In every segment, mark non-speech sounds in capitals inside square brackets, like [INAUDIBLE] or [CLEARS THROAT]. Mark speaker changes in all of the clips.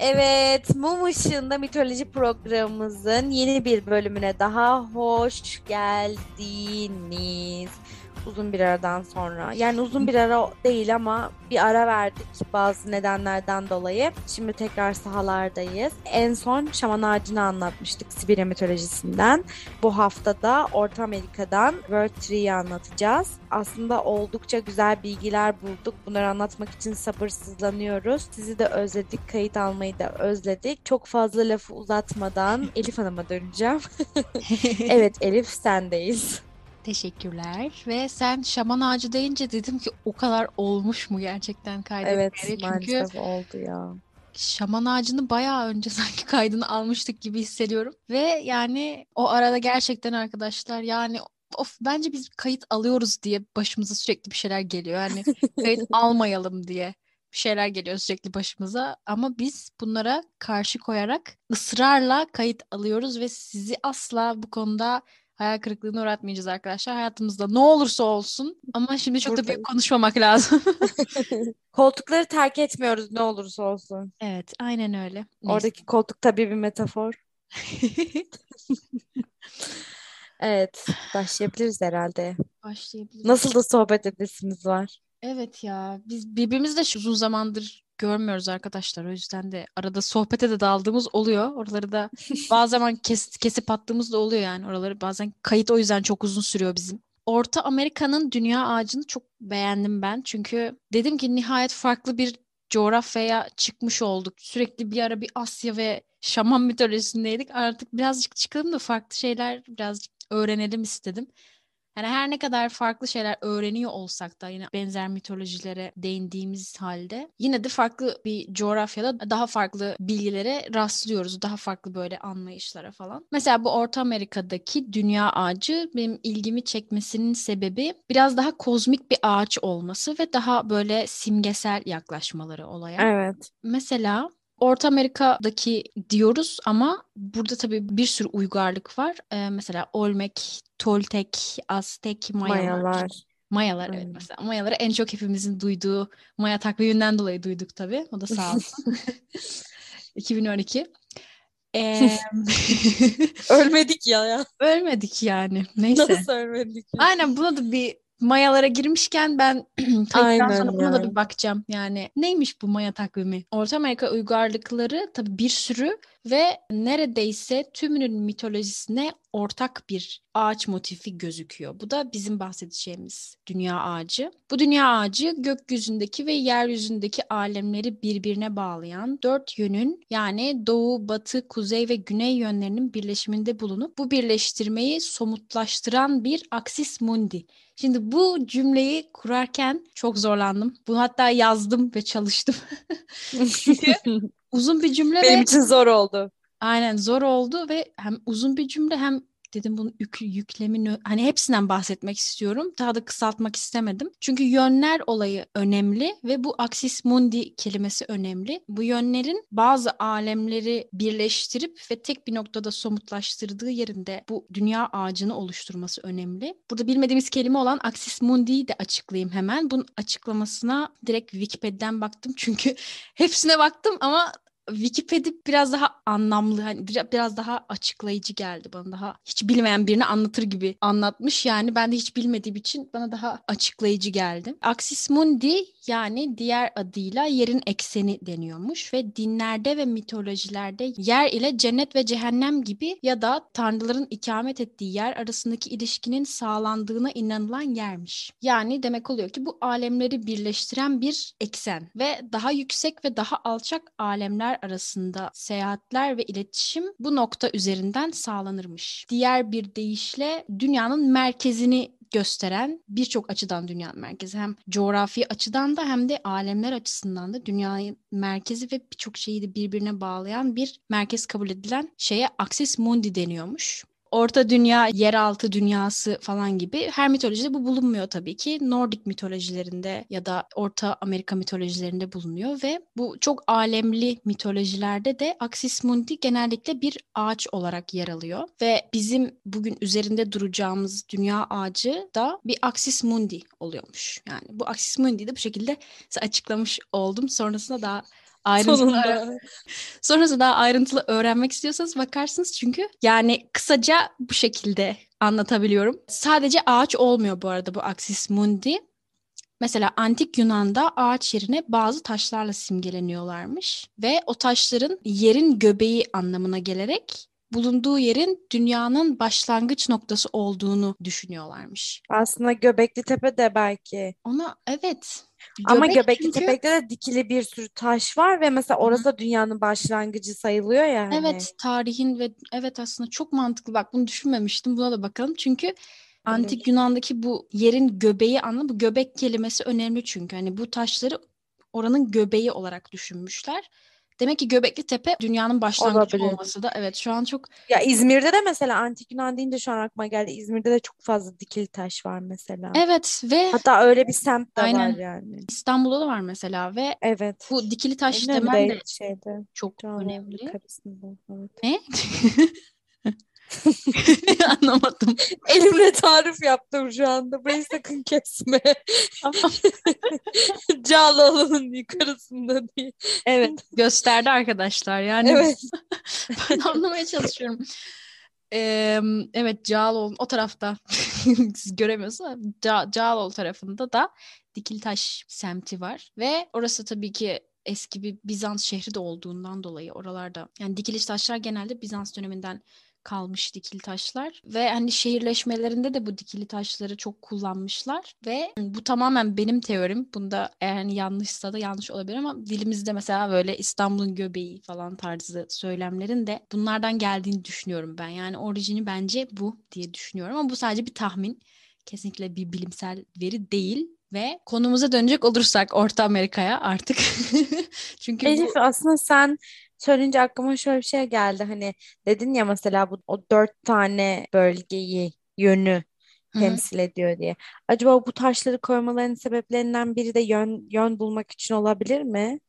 Speaker 1: Evet, Mum Işığında Mitoloji programımızın yeni bir bölümüne daha hoş geldiniz. Uzun bir aradan sonra. Yani uzun bir ara değil ama bir ara verdik bazı nedenlerden dolayı. Şimdi tekrar sahalardayız. En son şaman ağacını anlatmıştık Sibirya mitolojisinden. Bu hafta da Orta Amerika'dan World Tree'yi anlatacağız. Aslında oldukça güzel bilgiler bulduk. Bunları anlatmak için sabırsızlanıyoruz. Sizi de özledik. Kayıt almayı da özledik. Çok fazla lafı uzatmadan Elif Hanım'a döneceğim. [LAUGHS] evet Elif sendeyiz.
Speaker 2: Teşekkürler. Ve sen şaman ağacı deyince dedim ki o kadar olmuş mu gerçekten kaydetmeli?
Speaker 1: Evet
Speaker 2: Çünkü
Speaker 1: maalesef oldu ya.
Speaker 2: şaman ağacını bayağı önce [LAUGHS] sanki kaydını almıştık gibi hissediyorum. Ve yani o arada gerçekten arkadaşlar yani of bence biz kayıt alıyoruz diye başımıza sürekli bir şeyler geliyor. Yani [LAUGHS] kayıt almayalım diye bir şeyler geliyor sürekli başımıza ama biz bunlara karşı koyarak ısrarla kayıt alıyoruz ve sizi asla bu konuda hayal kırıklığına uğratmayacağız arkadaşlar. Hayatımızda ne olursa olsun ama şimdi çok da
Speaker 1: Buradayız.
Speaker 2: büyük konuşmamak lazım. [LAUGHS]
Speaker 1: Koltukları terk etmiyoruz ne olursa olsun.
Speaker 2: Evet, aynen öyle. Neyse.
Speaker 1: Oradaki koltuk tabii bir metafor. [LAUGHS] Evet, başlayabiliriz herhalde.
Speaker 2: Başlayabiliriz.
Speaker 1: Nasıl da sohbet edesiniz var.
Speaker 2: Evet ya, biz şu uzun zamandır görmüyoruz arkadaşlar. O yüzden de arada sohbete de daldığımız oluyor. Oraları da [LAUGHS] zaman kes, kesip attığımız da oluyor yani. Oraları bazen kayıt o yüzden çok uzun sürüyor bizim. Orta Amerika'nın dünya ağacını çok beğendim ben. Çünkü dedim ki nihayet farklı bir coğrafyaya çıkmış olduk. Sürekli bir ara bir Asya ve Şaman mitolojisindeydik. Artık birazcık çıkalım da farklı şeyler birazcık öğrenelim istedim. Yani her ne kadar farklı şeyler öğreniyor olsak da yine benzer mitolojilere değindiğimiz halde yine de farklı bir coğrafyada daha farklı bilgilere rastlıyoruz. Daha farklı böyle anlayışlara falan. Mesela bu Orta Amerika'daki dünya ağacı benim ilgimi çekmesinin sebebi biraz daha kozmik bir ağaç olması ve daha böyle simgesel yaklaşmaları olaya.
Speaker 1: Evet.
Speaker 2: Mesela Orta Amerika'daki diyoruz ama burada tabii bir sürü uygarlık var. Ee, mesela Olmek, Toltek, Aztek, Mayalar.
Speaker 1: Mayalar.
Speaker 2: Mayalar evet mesela. Mayaları en çok hepimizin duyduğu Maya takviminden dolayı duyduk tabii. O da sağ [LAUGHS] olsun. [LAUGHS] 2012. [LAUGHS] Ee,
Speaker 1: Ölmedik ya ya.
Speaker 2: ölmedik yani. Neyse.
Speaker 1: Nasıl ölmedik ya?
Speaker 2: Aynen buna da bir Mayalara girmişken ben [CLEARS THROAT] kayıttan sonra buna da
Speaker 1: yani.
Speaker 2: bir bakacağım. Yani neymiş bu Maya takvimi? Orta Amerika uygarlıkları tabii bir sürü ve neredeyse tümünün mitolojisine ortak bir ağaç motifi gözüküyor. Bu da bizim bahsedeceğimiz dünya ağacı. Bu dünya ağacı gökyüzündeki ve yeryüzündeki alemleri birbirine bağlayan dört yönün yani doğu, batı, kuzey ve güney yönlerinin birleşiminde bulunup bu birleştirmeyi somutlaştıran bir aksis mundi. Şimdi bu cümleyi kurarken çok zorlandım. Bunu hatta yazdım ve çalıştım. [LAUGHS] [LAUGHS] Uzun bir cümle
Speaker 1: Benim
Speaker 2: ve
Speaker 1: için zor oldu.
Speaker 2: Aynen zor oldu ve hem uzun bir cümle hem dedim bunun yük, yüklemini hani hepsinden bahsetmek istiyorum. Daha da kısaltmak istemedim. Çünkü yönler olayı önemli ve bu aksis mundi kelimesi önemli. Bu yönlerin bazı alemleri birleştirip ve tek bir noktada somutlaştırdığı yerinde bu dünya ağacını oluşturması önemli. Burada bilmediğimiz kelime olan aksis mundi'yi de açıklayayım hemen. Bunun açıklamasına direkt Wikipedia'dan baktım çünkü [LAUGHS] hepsine baktım ama Wikipedia biraz daha anlamlı, hani bir- biraz daha açıklayıcı geldi bana. Daha hiç bilmeyen birini anlatır gibi anlatmış. Yani ben de hiç bilmediğim için bana daha açıklayıcı geldi. Axis Mundi yani diğer adıyla yerin ekseni deniyormuş ve dinlerde ve mitolojilerde yer ile cennet ve cehennem gibi ya da tanrıların ikamet ettiği yer arasındaki ilişkinin sağlandığına inanılan yermiş. Yani demek oluyor ki bu alemleri birleştiren bir eksen ve daha yüksek ve daha alçak alemler arasında seyahatler ve iletişim bu nokta üzerinden sağlanırmış. Diğer bir deyişle dünyanın merkezini gösteren birçok açıdan dünyanın merkezi hem coğrafi açıdan da hem de alemler açısından da dünyanın merkezi ve birçok şeyi de birbirine bağlayan bir merkez kabul edilen şeye Axis Mundi deniyormuş. Orta Dünya, yeraltı dünyası falan gibi her mitolojide bu bulunmuyor tabii ki. Nordik mitolojilerinde ya da Orta Amerika mitolojilerinde bulunuyor ve bu çok alemli mitolojilerde de Axis Mundi genellikle bir ağaç olarak yer alıyor ve bizim bugün üzerinde duracağımız dünya ağacı da bir Axis Mundi oluyormuş. Yani bu Axis Mundi'yi de bu şekilde açıklamış oldum. Sonrasında daha ayrıntılı
Speaker 1: Sonunda.
Speaker 2: sonrası daha ayrıntılı öğrenmek istiyorsanız bakarsınız çünkü yani kısaca bu şekilde anlatabiliyorum. Sadece ağaç olmuyor bu arada bu Axis Mundi. Mesela antik Yunan'da ağaç yerine bazı taşlarla simgeleniyorlarmış ve o taşların yerin göbeği anlamına gelerek bulunduğu yerin dünyanın başlangıç noktası olduğunu düşünüyorlarmış.
Speaker 1: Aslında Göbekli Tepe de belki.
Speaker 2: Ona evet.
Speaker 1: Ama
Speaker 2: Göbek
Speaker 1: Göbekli
Speaker 2: çünkü-
Speaker 1: Tepe'de de dikili bir sürü taş var ve mesela orası da dünyanın başlangıcı sayılıyor ya hani.
Speaker 2: Evet, tarihin ve evet aslında çok mantıklı. Bak bunu düşünmemiştim. Buna da bakalım. Çünkü antik Yunan'daki bu yerin göbeği anlamı bu göbek kelimesi önemli çünkü. Hani bu taşları oranın göbeği olarak düşünmüşler. Demek ki Göbekli Tepe dünyanın başlangıcı
Speaker 1: Olabilir.
Speaker 2: olması da evet şu an çok
Speaker 1: Ya İzmir'de de mesela Antik Yunan deyince şu an aklıma geldi. İzmir'de de çok fazla dikili taş var mesela.
Speaker 2: evet ve
Speaker 1: Hatta öyle bir semt de
Speaker 2: Aynen.
Speaker 1: var yani.
Speaker 2: İstanbul'da da var mesela ve
Speaker 1: Evet.
Speaker 2: bu dikili taş
Speaker 1: Eminönü'nde
Speaker 2: demen de
Speaker 1: şeyde.
Speaker 2: çok
Speaker 1: Cağaloğlu
Speaker 2: önemli.
Speaker 1: Karısı'nda. Evet.
Speaker 2: Ne? [LAUGHS] [LAUGHS] Anlamadım.
Speaker 1: Elimle tarif yaptım şu anda. Burayı sakın kesme. [LAUGHS] Cağaloğlu'nun yukarısında diye.
Speaker 2: Evet gösterdi arkadaşlar yani
Speaker 1: Evet. [LAUGHS]
Speaker 2: ben anlamaya çalışıyorum. Ee, evet Cağaloğlu o tarafta siz göremiyorsunuz ama Ca Cağaloğlu tarafında da Dikiltaş semti var ve orası tabii ki eski bir Bizans şehri de olduğundan dolayı oralarda yani dikiliş taşlar genelde Bizans döneminden kalmış dikili taşlar ve hani şehirleşmelerinde de bu dikili taşları çok kullanmışlar ve bu tamamen benim teorim. Bunda eğer hani yanlışsa da yanlış olabilir ama dilimizde mesela böyle İstanbul'un göbeği falan tarzı söylemlerin de bunlardan geldiğini düşünüyorum ben. Yani orijini bence bu diye düşünüyorum ama bu sadece bir tahmin. Kesinlikle bir bilimsel veri değil. Ve konumuza dönecek olursak Orta Amerika'ya artık. [LAUGHS] Çünkü bu-
Speaker 1: Elif aslında sen söyleyince aklıma şöyle bir şey geldi. Hani dedin ya mesela bu o dört tane bölgeyi, yönü temsil ediyor diye. Acaba bu taşları koymalarının sebeplerinden biri de yön yön bulmak için olabilir mi?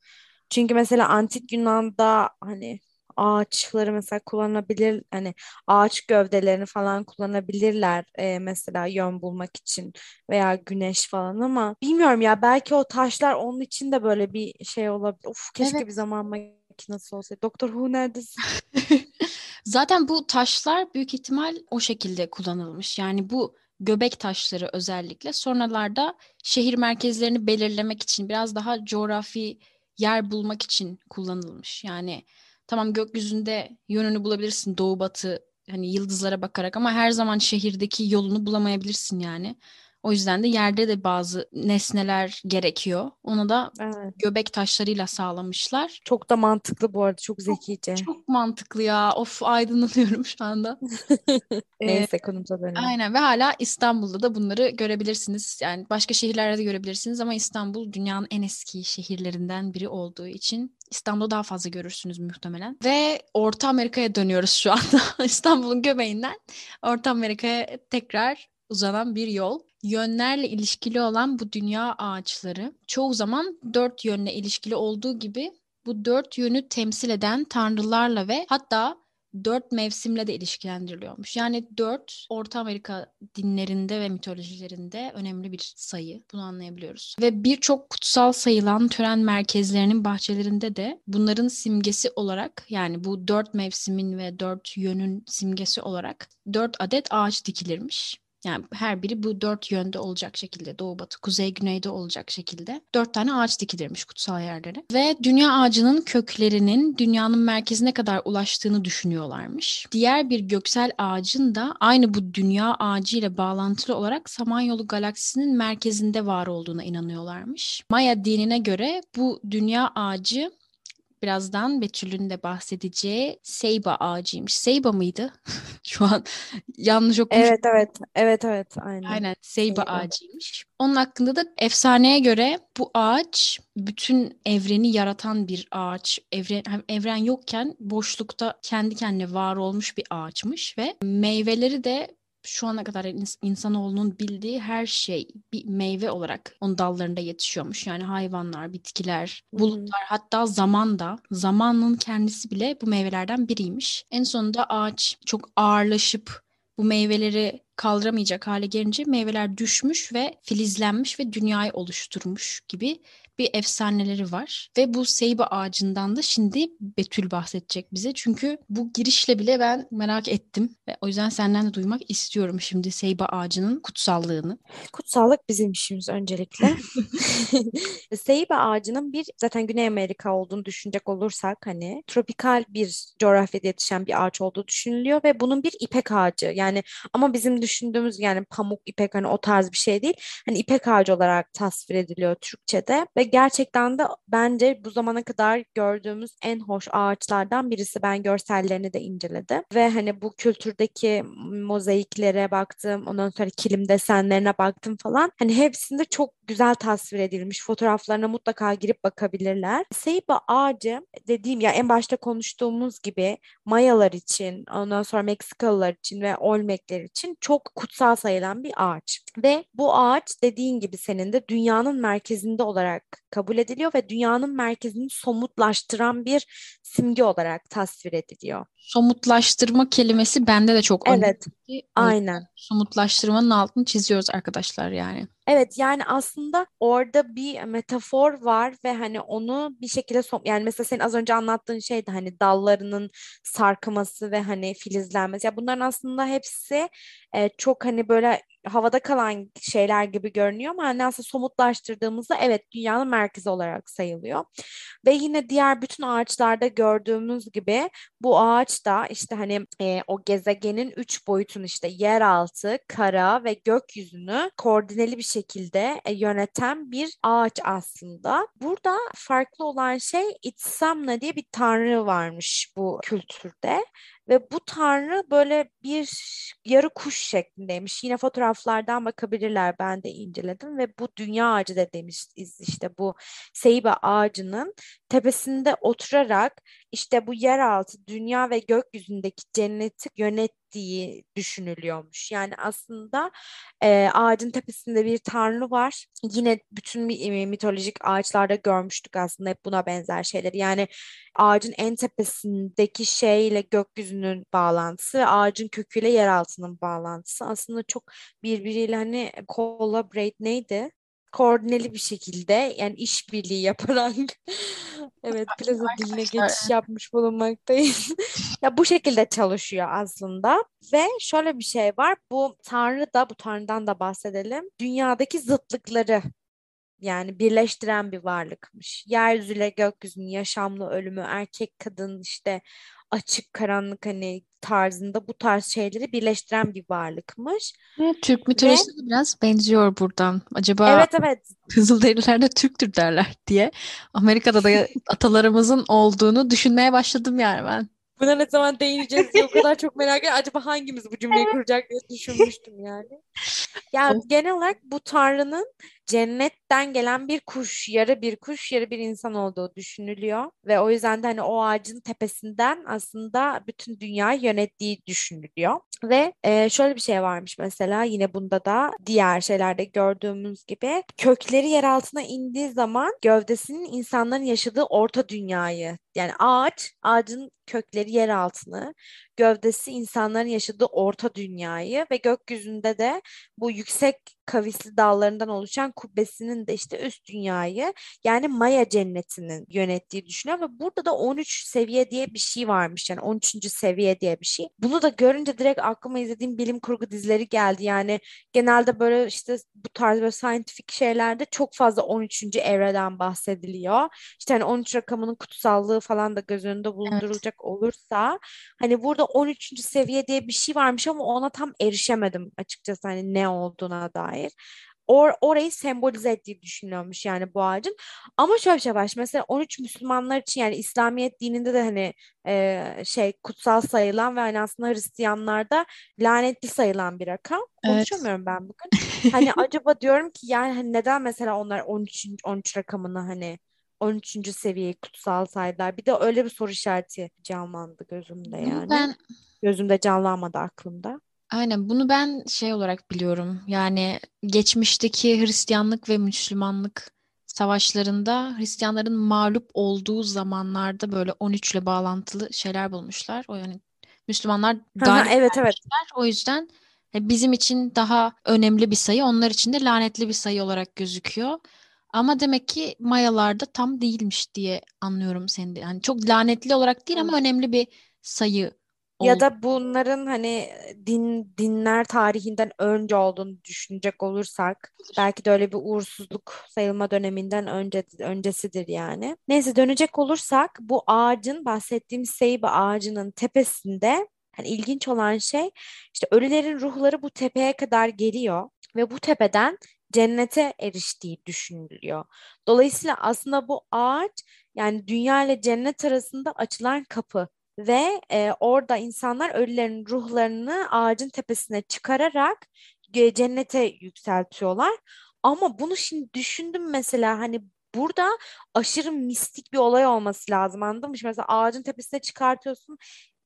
Speaker 1: Çünkü mesela antik Yunan'da hani ağaçları mesela kullanabilir hani ağaç gövdelerini falan kullanabilirler e, mesela yön bulmak için veya güneş falan ama bilmiyorum ya belki o taşlar onun için de böyle bir şey olabilir. Of keşke
Speaker 2: Evet.
Speaker 1: bir zaman makinesi olsaydı. Doktor Who neredesin? [LAUGHS]
Speaker 2: Zaten bu taşlar büyük ihtimal o şekilde kullanılmış. Yani bu göbek taşları özellikle sonralarda şehir merkezlerini belirlemek için biraz daha coğrafi yer bulmak için kullanılmış. Yani tamam gökyüzünde yönünü bulabilirsin doğu batı hani yıldızlara bakarak ama her zaman şehirdeki yolunu bulamayabilirsin yani. O yüzden de yerde de bazı nesneler gerekiyor. Onu da
Speaker 1: Evet.
Speaker 2: göbek taşlarıyla sağlamışlar.
Speaker 1: Çok da mantıklı bu arada. Çok zekice.
Speaker 2: Çok mantıklı ya. Of aydınlanıyorum şu anda. [LAUGHS] Ee,
Speaker 1: Neyse konumuza dönelim.
Speaker 2: Aynen ve hala İstanbul'da da bunları görebilirsiniz. Yani başka şehirlerde de görebilirsiniz ama İstanbul dünyanın en eski şehirlerinden biri olduğu için İstanbul'da daha fazla görürsünüz muhtemelen. Ve Orta Amerika'ya dönüyoruz şu anda. [LAUGHS] İstanbul'un göbeğinden Orta Amerika'ya tekrar uzanan bir yol. Yönlerle ilişkili olan bu dünya ağaçları çoğu zaman dört yönle ilişkili olduğu gibi bu dört yönü temsil eden tanrılarla ve hatta dört mevsimle de ilişkilendiriliyormuş. Yani dört Orta Amerika dinlerinde ve mitolojilerinde önemli bir sayı. Bunu anlayabiliyoruz. Ve birçok kutsal sayılan tören merkezlerinin bahçelerinde de bunların simgesi olarak yani bu dört mevsimin ve dört yönün simgesi olarak dört adet ağaç dikilirmiş. Yani her biri bu dört yönde olacak şekilde doğu batı kuzey güneyde olacak şekilde dört tane ağaç dikilirmiş kutsal yerlere. Ve dünya ağacının köklerinin dünyanın merkezine kadar ulaştığını düşünüyorlarmış. Diğer bir göksel ağacın da aynı bu dünya ağacı ile bağlantılı olarak Samanyolu galaksisinin merkezinde var olduğuna inanıyorlarmış. Maya dinine göre bu dünya ağacı birazdan Betül'ün de bahsedeceği Seyba ağacıymış. Seyba mıydı? [LAUGHS] Şu an yanlış okumuş.
Speaker 1: Evet evet. Evet evet. Aynen.
Speaker 2: Aynen Seyba
Speaker 1: Seyba.
Speaker 2: ağacıymış. Onun hakkında da efsaneye göre bu ağaç bütün evreni yaratan bir ağaç. Evren, evren yokken boşlukta kendi kendine var olmuş bir ağaçmış ve meyveleri de şu ana kadar ins- insanoğlunun bildiği her şey bir meyve olarak onun dallarında yetişiyormuş. Yani hayvanlar, bitkiler, bulutlar hatta zaman da zamanın kendisi bile bu meyvelerden biriymiş. En sonunda ağaç çok ağırlaşıp bu meyveleri kaldıramayacak hale gelince meyveler düşmüş ve filizlenmiş ve dünyayı oluşturmuş gibi bir efsaneleri var. Ve bu seybe ağacından da şimdi Betül bahsedecek bize. Çünkü bu girişle bile ben merak ettim. Ve o yüzden senden de duymak istiyorum şimdi seybe ağacının kutsallığını.
Speaker 1: Kutsallık bizim işimiz öncelikle. [LAUGHS] seybe ağacının bir zaten Güney Amerika olduğunu düşünecek olursak hani tropikal bir coğrafyada yetişen bir ağaç olduğu düşünülüyor ve bunun bir ipek ağacı yani ama bizim düşündüğümüz yani pamuk ipek hani o tarz bir şey değil. Hani ipek ağacı olarak tasvir ediliyor Türkçe'de ve gerçekten de bence bu zamana kadar gördüğümüz en hoş ağaçlardan birisi. Ben görsellerini de inceledim ve hani bu kültürdeki mozaiklere baktım, ondan sonra kilim desenlerine baktım falan. Hani hepsinde çok güzel tasvir edilmiş. Fotoğraflarına mutlaka girip bakabilirler. Seyba ağacı dediğim ya en başta konuştuğumuz gibi Mayalar için, ondan sonra Meksikalılar için ve Olmekler için çok kutsal sayılan bir ağaç. Ve bu ağaç dediğin gibi senin de dünyanın merkezinde olarak kabul ediliyor ve dünyanın merkezini somutlaştıran bir simge olarak tasvir ediliyor.
Speaker 2: Somutlaştırma kelimesi bende de çok önemli.
Speaker 1: Evet, aynen.
Speaker 2: Somutlaştırmanın altını çiziyoruz arkadaşlar yani.
Speaker 1: Evet yani aslında orada bir metafor var ve hani onu bir şekilde som yani mesela senin az önce anlattığın şeydi hani dallarının sarkması ve hani filizlenmesi. Ya bunların aslında hepsi e, çok hani böyle havada kalan şeyler gibi görünüyor ama hani aslında somutlaştırdığımızda evet dünyanın merkezi olarak sayılıyor. Ve yine diğer bütün ağaçlarda gördüğümüz gibi bu ağaç da işte hani e, o gezegenin üç boyutunu işte yeraltı, kara ve gökyüzünü koordineli bir şekilde e, yöneten bir ağaç aslında. Burada farklı olan şey Itsamna diye bir tanrı varmış bu kültürde ve bu tanrı böyle bir yarı kuş şeklindeymiş. Yine fotoğraflardan bakabilirler. Ben de inceledim ve bu dünya ağacı dediğimiz işte bu seybe ağacının tepesinde oturarak işte bu yeraltı, dünya ve gökyüzündeki cenneti yönettiği düşünülüyormuş. Yani aslında e, ağacın tepesinde bir tanrı var. Yine bütün mitolojik ağaçlarda görmüştük aslında hep buna benzer şeyler. Yani ağacın en tepesindeki şeyle gökyüzünün bağlantısı ve ağacın köküyle yeraltının bağlantısı aslında çok birbiriyle hani collaborate neydi? Koordineli bir şekilde yani işbirliği yaparak [LAUGHS] evet plaza diline geçiş yapmış bulunmaktayız. [LAUGHS] ya bu şekilde çalışıyor aslında ve şöyle bir şey var. Bu tanrı da bu tanrıdan da bahsedelim. Dünyadaki zıtlıkları yani birleştiren bir varlıkmış. Yeryüzüyle gökyüzünün yaşamlı ölümü, erkek kadın işte açık karanlık hani tarzında bu tarz şeyleri birleştiren bir varlıkmış.
Speaker 2: Evet, Türk mitolojisine Ve, biraz benziyor buradan. Acaba
Speaker 1: evet, evet.
Speaker 2: Kızılderililer de Türktür derler diye Amerika'da da [LAUGHS] atalarımızın olduğunu düşünmeye başladım yani ben.
Speaker 1: Buna ne zaman değineceğiz diye o kadar çok merak ediyorum. Acaba hangimiz bu cümleyi kuracak diye düşünmüştüm yani. Ya [LAUGHS] genel olarak bu tanrının cennetten gelen bir kuş, yarı bir kuş, yarı bir insan olduğu düşünülüyor. Ve o yüzden de hani o ağacın tepesinden aslında bütün dünyayı yönettiği düşünülüyor. Ve e, şöyle bir şey varmış mesela yine bunda da diğer şeylerde gördüğümüz gibi kökleri yer altına indiği zaman gövdesinin insanların yaşadığı orta dünyayı yani ağaç, ağacın kökleri yer altını, gövdesi insanların yaşadığı orta dünyayı ve gökyüzünde de bu yüksek kavisli dallarından oluşan kubbesinin de işte üst dünyayı yani Maya cennetinin yönettiği düşünüyor ve burada da 13 seviye diye bir şey varmış yani 13. seviye diye bir şey. Bunu da görünce direkt aklıma izlediğim bilim kurgu dizileri geldi. Yani genelde böyle işte bu tarz böyle scientific şeylerde çok fazla 13. evreden bahsediliyor. İşte hani 13 rakamının kutsallığı falan da göz önünde bulundurulacak evet. olursa hani burada 13. seviye diye bir şey varmış ama ona tam erişemedim açıkçası hani ne olduğuna dair. Or orayı sembolize ettiği düşünülüyormuş yani bu ağacın. Ama şöyle bir şey var. Mesela 13 Müslümanlar için yani İslamiyet dininde de hani e, şey kutsal sayılan ve hani aslında Hristiyanlarda lanetli sayılan bir rakam. Evet. Konuşamıyorum ben bugün. hani [LAUGHS] acaba diyorum ki yani hani neden mesela onlar 13 13 rakamını hani 13. seviyeyi kutsal saydılar. Bir de öyle bir soru işareti canlandı gözümde yani. Ben gözümde canlanmadı aklımda.
Speaker 2: Aynen bunu ben şey olarak biliyorum. Yani geçmişteki Hristiyanlık ve Müslümanlık savaşlarında Hristiyanların mağlup olduğu zamanlarda böyle 13 ile bağlantılı şeyler bulmuşlar. O yani Müslümanlar
Speaker 1: galip
Speaker 2: evet evet. O yüzden e, bizim için daha önemli bir sayı, onlar için de lanetli bir sayı olarak gözüküyor. Ama demek ki Mayalarda tam değilmiş diye anlıyorum seni de. Yani çok lanetli olarak değil ama önemli bir sayı
Speaker 1: Ya da bunların hani din dinler tarihinden önce olduğunu düşünecek olursak belki de öyle bir uğursuzluk sayılma döneminden önce öncesidir yani. Neyse dönecek olursak bu ağacın bahsettiğim seybe ağacının tepesinde hani ilginç olan şey işte ölülerin ruhları bu tepeye kadar geliyor ve bu tepeden cennete eriştiği düşünülüyor. Dolayısıyla aslında bu ağaç yani dünya ile cennet arasında açılan kapı ve e, orada insanlar ölülerin ruhlarını ağacın tepesine çıkararak e, cennete yükseltiyorlar. Ama bunu şimdi düşündüm mesela hani burada aşırı mistik bir olay olması lazım anladın mı? Şimdi mesela ağacın tepesine çıkartıyorsun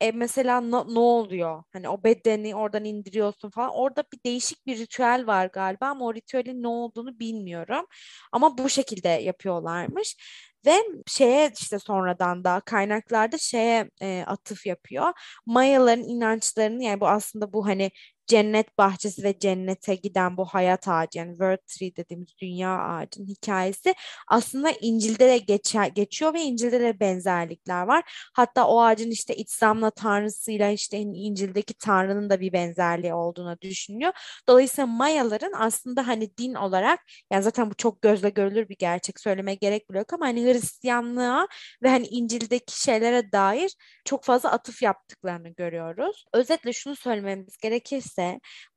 Speaker 1: e, mesela no, ne oluyor? Hani o bedeni oradan indiriyorsun falan. Orada bir değişik bir ritüel var galiba ama o ritüelin ne olduğunu bilmiyorum. Ama bu şekilde yapıyorlarmış. Ve şeye işte sonradan da kaynaklarda şeye e, atıf yapıyor. Mayaların inançlarını yani bu aslında bu hani cennet bahçesi ve cennete giden bu hayat ağacı yani World Tree dediğimiz dünya ağacının hikayesi aslında İncil'de de geçer, geçiyor ve İncil'de de benzerlikler var. Hatta o ağacın işte İslam'la tanrısıyla işte İncil'deki tanrının da bir benzerliği olduğunu düşünüyor. Dolayısıyla Mayaların aslında hani din olarak yani zaten bu çok gözle görülür bir gerçek söylemeye gerek bile yok ama hani Hristiyanlığa ve hani İncil'deki şeylere dair çok fazla atıf yaptıklarını görüyoruz. Özetle şunu söylememiz gerekirse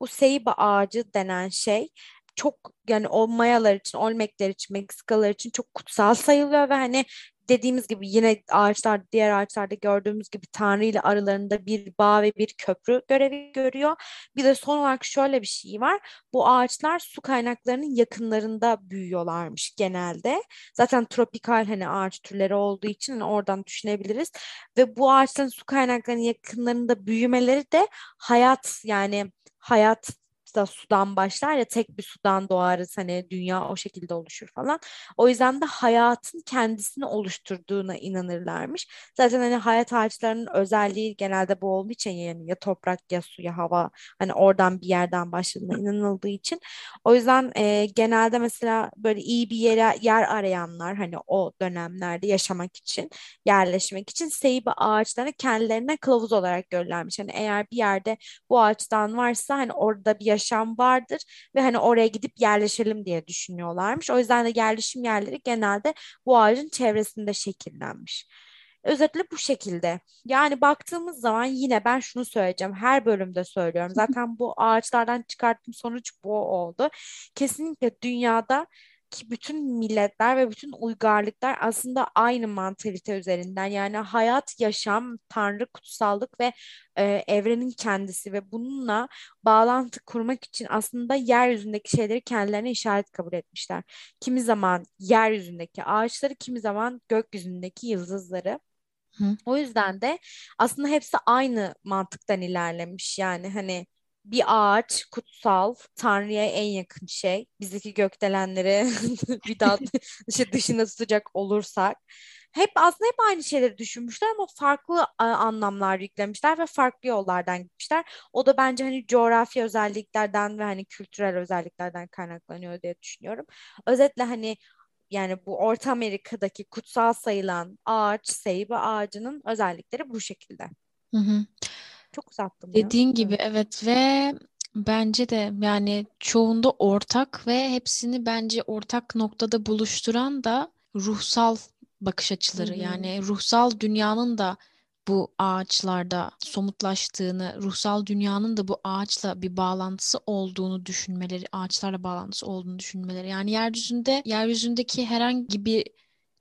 Speaker 1: bu seyba ağacı denen şey çok yani o Mayalar için, Olmekler için, Meksikalılar için çok kutsal sayılıyor ve hani dediğimiz gibi yine ağaçlar diğer ağaçlarda gördüğümüz gibi Tanrı ile aralarında bir bağ ve bir köprü görevi görüyor. Bir de son olarak şöyle bir şey var. Bu ağaçlar su kaynaklarının yakınlarında büyüyorlarmış genelde. Zaten tropikal hani ağaç türleri olduğu için hani oradan düşünebiliriz. Ve bu ağaçların su kaynaklarının yakınlarında büyümeleri de hayat yani hayat da sudan başlar ya tek bir sudan doğarız hani dünya o şekilde oluşur falan. O yüzden de hayatın kendisini oluşturduğuna inanırlarmış. Zaten hani hayat ağaçlarının özelliği genelde bu olduğu için yani ya toprak ya su ya hava hani oradan bir yerden başladığına inanıldığı için. O yüzden e, genelde mesela böyle iyi bir yere yer arayanlar hani o dönemlerde yaşamak için yerleşmek için seybi ağaçlarını kendilerine kılavuz olarak görürlermiş. Hani eğer bir yerde bu ağaçtan varsa hani orada bir yaş yaşam vardır ve hani oraya gidip yerleşelim diye düşünüyorlarmış. O yüzden de yerleşim yerleri genelde bu ağacın çevresinde şekillenmiş. Özetle bu şekilde. Yani baktığımız zaman yine ben şunu söyleyeceğim. Her bölümde söylüyorum. Zaten bu ağaçlardan çıkarttığım sonuç bu oldu. Kesinlikle dünyada ki bütün milletler ve bütün uygarlıklar aslında aynı mantalite üzerinden yani hayat, yaşam, tanrı, kutsallık ve e, evrenin kendisi ve bununla bağlantı kurmak için aslında yeryüzündeki şeyleri kendilerine işaret kabul etmişler. Kimi zaman yeryüzündeki ağaçları, kimi zaman gökyüzündeki yıldızları. Hı. O yüzden de aslında hepsi aynı mantıktan ilerlemiş yani hani bir ağaç kutsal, Tanrı'ya en yakın şey. Bizdeki gökdelenleri [LAUGHS] bir daha işte [LAUGHS] dışına tutacak olursak. Hep aslında hep aynı şeyleri düşünmüşler ama farklı anlamlar yüklemişler ve farklı yollardan gitmişler. O da bence hani coğrafya özelliklerden ve hani kültürel özelliklerden kaynaklanıyor diye düşünüyorum. Özetle hani yani bu Orta Amerika'daki kutsal sayılan ağaç, seybe ağacının özellikleri bu şekilde.
Speaker 2: Hı hı.
Speaker 1: Çok uzattım
Speaker 2: ya. Dediğin gibi evet ve bence de yani çoğunda ortak ve hepsini bence ortak noktada buluşturan da ruhsal bakış açıları. Hı hı. Yani ruhsal dünyanın da bu ağaçlarda somutlaştığını, ruhsal dünyanın da bu ağaçla bir bağlantısı olduğunu düşünmeleri, ağaçlarla bağlantısı olduğunu düşünmeleri. Yani yeryüzünde yeryüzündeki herhangi bir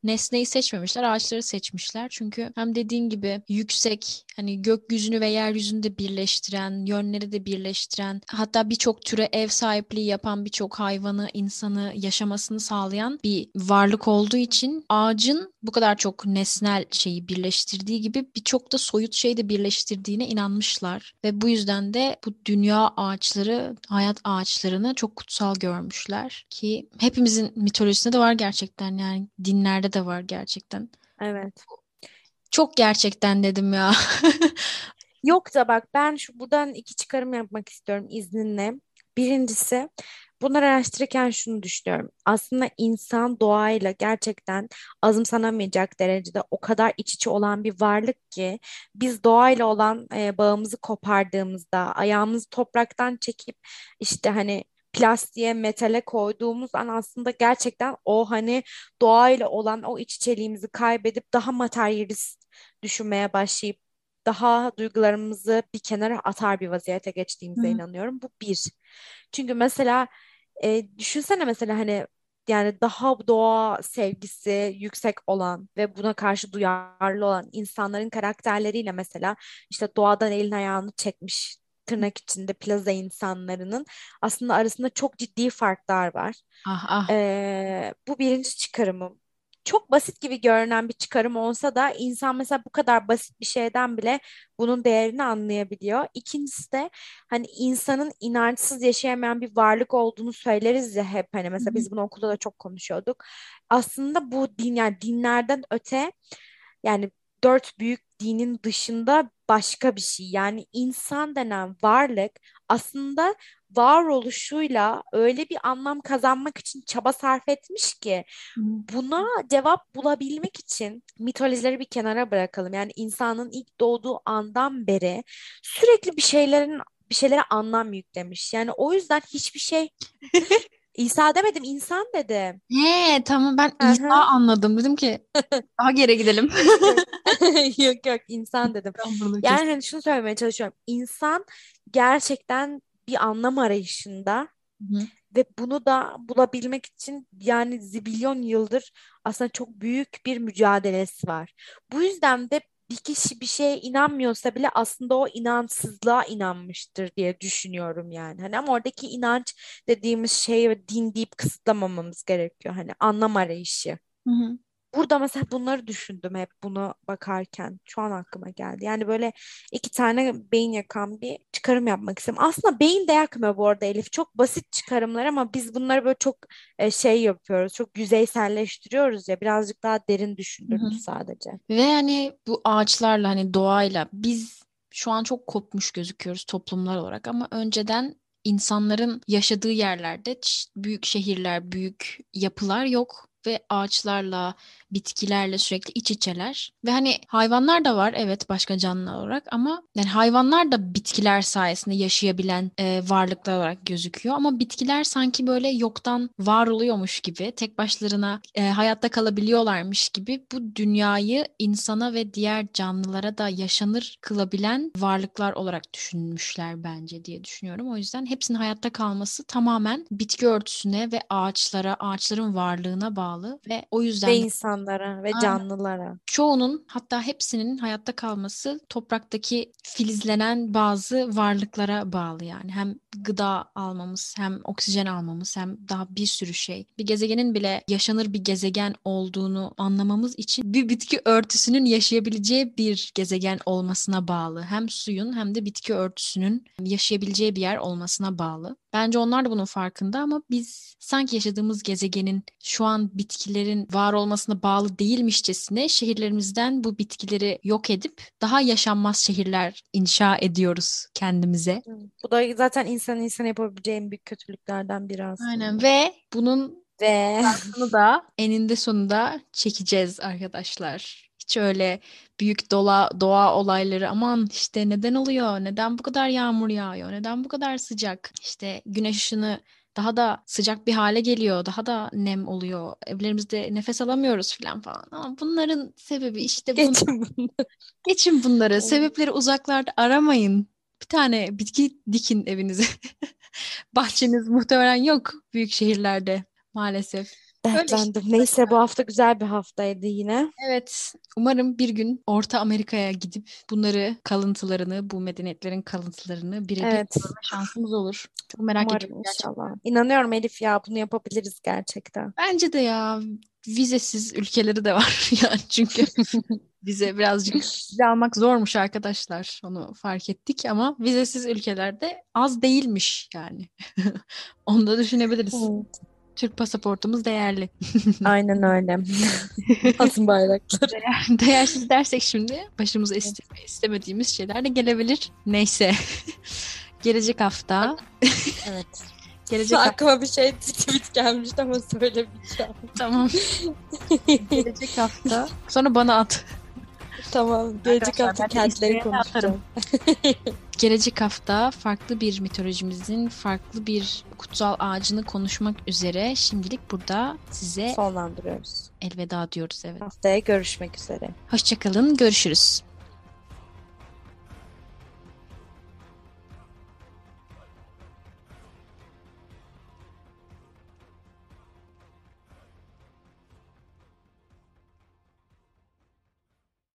Speaker 2: nesneyi seçmemişler, ağaçları seçmişler. Çünkü hem dediğin gibi yüksek, hani gökyüzünü ve yeryüzünü birleştiren, yönleri de birleştiren, hatta birçok türe ev sahipliği yapan birçok hayvanı, insanı yaşamasını sağlayan bir varlık olduğu için ağacın bu kadar çok nesnel şeyi birleştirdiği gibi birçok da soyut şeyi de birleştirdiğine inanmışlar. Ve bu yüzden de bu dünya ağaçları, hayat ağaçlarını çok kutsal görmüşler ki hepimizin mitolojisinde de var gerçekten yani dinlerde de var gerçekten.
Speaker 1: Evet.
Speaker 2: Çok gerçekten dedim ya. [LAUGHS]
Speaker 1: Yok da bak ben şu buradan iki çıkarım yapmak istiyorum izninle. Birincisi bunları araştırırken şunu düşünüyorum. Aslında insan doğayla gerçekten azımsanamayacak derecede o kadar iç içe olan bir varlık ki biz doğayla olan e, bağımızı kopardığımızda ayağımızı topraktan çekip işte hani plastiğe, metale koyduğumuz an aslında gerçekten o hani doğayla olan o iç içeliğimizi kaybedip daha materyalist düşünmeye başlayıp daha duygularımızı bir kenara atar bir vaziyete geçtiğimize
Speaker 2: Hı.
Speaker 1: inanıyorum. Bu bir. Çünkü mesela e, düşünsene mesela hani yani daha doğa sevgisi yüksek olan ve buna karşı duyarlı olan insanların karakterleriyle mesela işte doğadan elini ayağını çekmiş tırnak içinde plaza insanlarının aslında arasında çok ciddi farklar var.
Speaker 2: Ah ah.
Speaker 1: Ee, bu birinci çıkarımım. Çok basit gibi görünen bir çıkarım olsa da insan mesela bu kadar basit bir şeyden bile bunun değerini anlayabiliyor. İkincisi de hani insanın inançsız yaşayamayan bir varlık olduğunu söyleriz ya hep hani mesela biz bunu okulda da çok konuşuyorduk. Aslında bu din yani dinlerden öte yani dört büyük dinin dışında başka bir şey. Yani insan denen varlık aslında varoluşuyla öyle bir anlam kazanmak için çaba sarf etmiş ki buna cevap bulabilmek için mitolojileri bir kenara bırakalım. Yani insanın ilk doğduğu andan beri sürekli bir şeylerin bir şeylere anlam yüklemiş. Yani o yüzden hiçbir şey [LAUGHS] İsa demedim, insan dedim.
Speaker 2: He tamam ben
Speaker 1: Hı
Speaker 2: İsa anladım. Dedim ki [LAUGHS] daha geri gidelim. [LAUGHS]
Speaker 1: Yok yok insan dedim. Yani hani şunu söylemeye çalışıyorum. İnsan gerçekten bir anlam arayışında
Speaker 2: hı.
Speaker 1: ve bunu da bulabilmek için yani zibilyon yıldır aslında çok büyük bir mücadelesi var. Bu yüzden de bir kişi bir şeye inanmıyorsa bile aslında o inançsızlığa inanmıştır diye düşünüyorum yani. Hani ama oradaki inanç dediğimiz şey din deyip kısıtlamamamız gerekiyor. Hani anlam arayışı.
Speaker 2: Hı hı.
Speaker 1: Burada mesela bunları düşündüm hep bunu bakarken. Şu an aklıma geldi. Yani böyle iki tane beyin yakan bir çıkarım yapmak istedim. Aslında beyin de yakmıyor bu arada Elif. Çok basit çıkarımlar ama biz bunları böyle çok e, şey yapıyoruz. Çok yüzeyselleştiriyoruz ya. Birazcık daha derin düşündürdü sadece.
Speaker 2: Ve yani bu ağaçlarla hani doğayla biz şu an çok kopmuş gözüküyoruz toplumlar olarak ama önceden insanların yaşadığı yerlerde büyük şehirler, büyük yapılar yok ve ağaçlarla, bitkilerle sürekli iç içeler. Ve hani hayvanlar da var evet başka canlılar olarak ama yani hayvanlar da bitkiler sayesinde yaşayabilen e, varlıklar olarak gözüküyor ama bitkiler sanki böyle yoktan var oluyormuş gibi tek başlarına e, hayatta kalabiliyorlarmış gibi bu dünyayı insana ve diğer canlılara da yaşanır kılabilen varlıklar olarak düşünmüşler bence diye düşünüyorum. O yüzden hepsinin hayatta kalması tamamen bitki örtüsüne ve ağaçlara, ağaçların varlığına bağlı ve o yüzden
Speaker 1: Ve
Speaker 2: de
Speaker 1: insanlara ve
Speaker 2: Aynen.
Speaker 1: canlılara.
Speaker 2: çoğunun hatta hepsinin hayatta kalması topraktaki filizlenen bazı varlıklara bağlı yani. Hem gıda almamız, hem oksijen almamız, hem daha bir sürü şey. Bir gezegenin bile yaşanır bir gezegen olduğunu anlamamız için bir bitki örtüsünün yaşayabileceği bir gezegen olmasına bağlı. Hem suyun hem de bitki örtüsünün yaşayabileceği bir yer olmasına bağlı. Bence onlar da bunun farkında ama biz sanki yaşadığımız gezegenin şu an bitkilerin var olmasına bağlı değilmişçesine şehirlerimizden bu bitkileri yok edip daha yaşanmaz şehirler inşa ediyoruz kendimize.
Speaker 1: Bu da zaten insanın insana yapabileceği en büyük kötülüklerden biri
Speaker 2: Aynen
Speaker 1: aslında.
Speaker 2: ve bunun
Speaker 1: Ve
Speaker 2: da eninde sonunda çekeceğiz arkadaşlar. Hiç öyle büyük doğa, doğa olayları aman işte neden oluyor? Neden bu kadar yağmur yağıyor? Neden bu kadar sıcak? İşte güneş ışını daha da sıcak bir hale geliyor. Daha da nem oluyor. Evlerimizde nefes alamıyoruz falan falan. Ama bunların sebebi işte
Speaker 1: geçin bunu.
Speaker 2: Geçin bunları. [LAUGHS] Sebepleri uzaklarda aramayın. Bir tane bitki dikin evinize. [LAUGHS] Bahçeniz muhtemelen yok büyük şehirlerde maalesef. Öyle.
Speaker 1: Dertlendim. Neyse bu hafta güzel bir haftaydı yine.
Speaker 2: Evet, umarım bir gün Orta Amerika'ya gidip bunları, kalıntılarını, bu medeniyetlerin kalıntılarını birebir
Speaker 1: Evet.
Speaker 2: görme şansımız olur. Çok merak
Speaker 1: Umarım
Speaker 2: ediyorum gerçekten.
Speaker 1: inşallah. İnanıyorum Elif ya bunu yapabiliriz gerçekten.
Speaker 2: Bence de ya vizesiz ülkeleri de var [LAUGHS] yani çünkü [LAUGHS] vize birazcık vize almak zormuş arkadaşlar. Onu fark ettik ama vizesiz ülkelerde az değilmiş yani. [LAUGHS] Onu da düşünebiliriz.
Speaker 1: Evet.
Speaker 2: Türk pasaportumuz değerli. [LAUGHS]
Speaker 1: Aynen öyle. [LAUGHS] Altın bayrakları.
Speaker 2: Değersiz dersek şimdi başımıza isteme, istemediğimiz şeyler de gelebilir. Neyse. [LAUGHS] Gelecek hafta.
Speaker 1: Evet.
Speaker 2: Gelecek hafta.
Speaker 1: Aklıma bir şey tweet gelmişti ama söylemeyeceğim.
Speaker 2: Tamam. Gelecek hafta. Sonra bana at.
Speaker 1: Tamam. Gelecek hafta kentleri konuşacağım. [LAUGHS]
Speaker 2: Gelecek hafta farklı bir mitolojimizin farklı bir kutsal ağacını konuşmak üzere şimdilik burada size
Speaker 1: Sonlandırıyoruz.
Speaker 2: elveda diyoruz evet.
Speaker 1: Haftaya görüşmek üzere.
Speaker 2: Hoşçakalın, görüşürüz.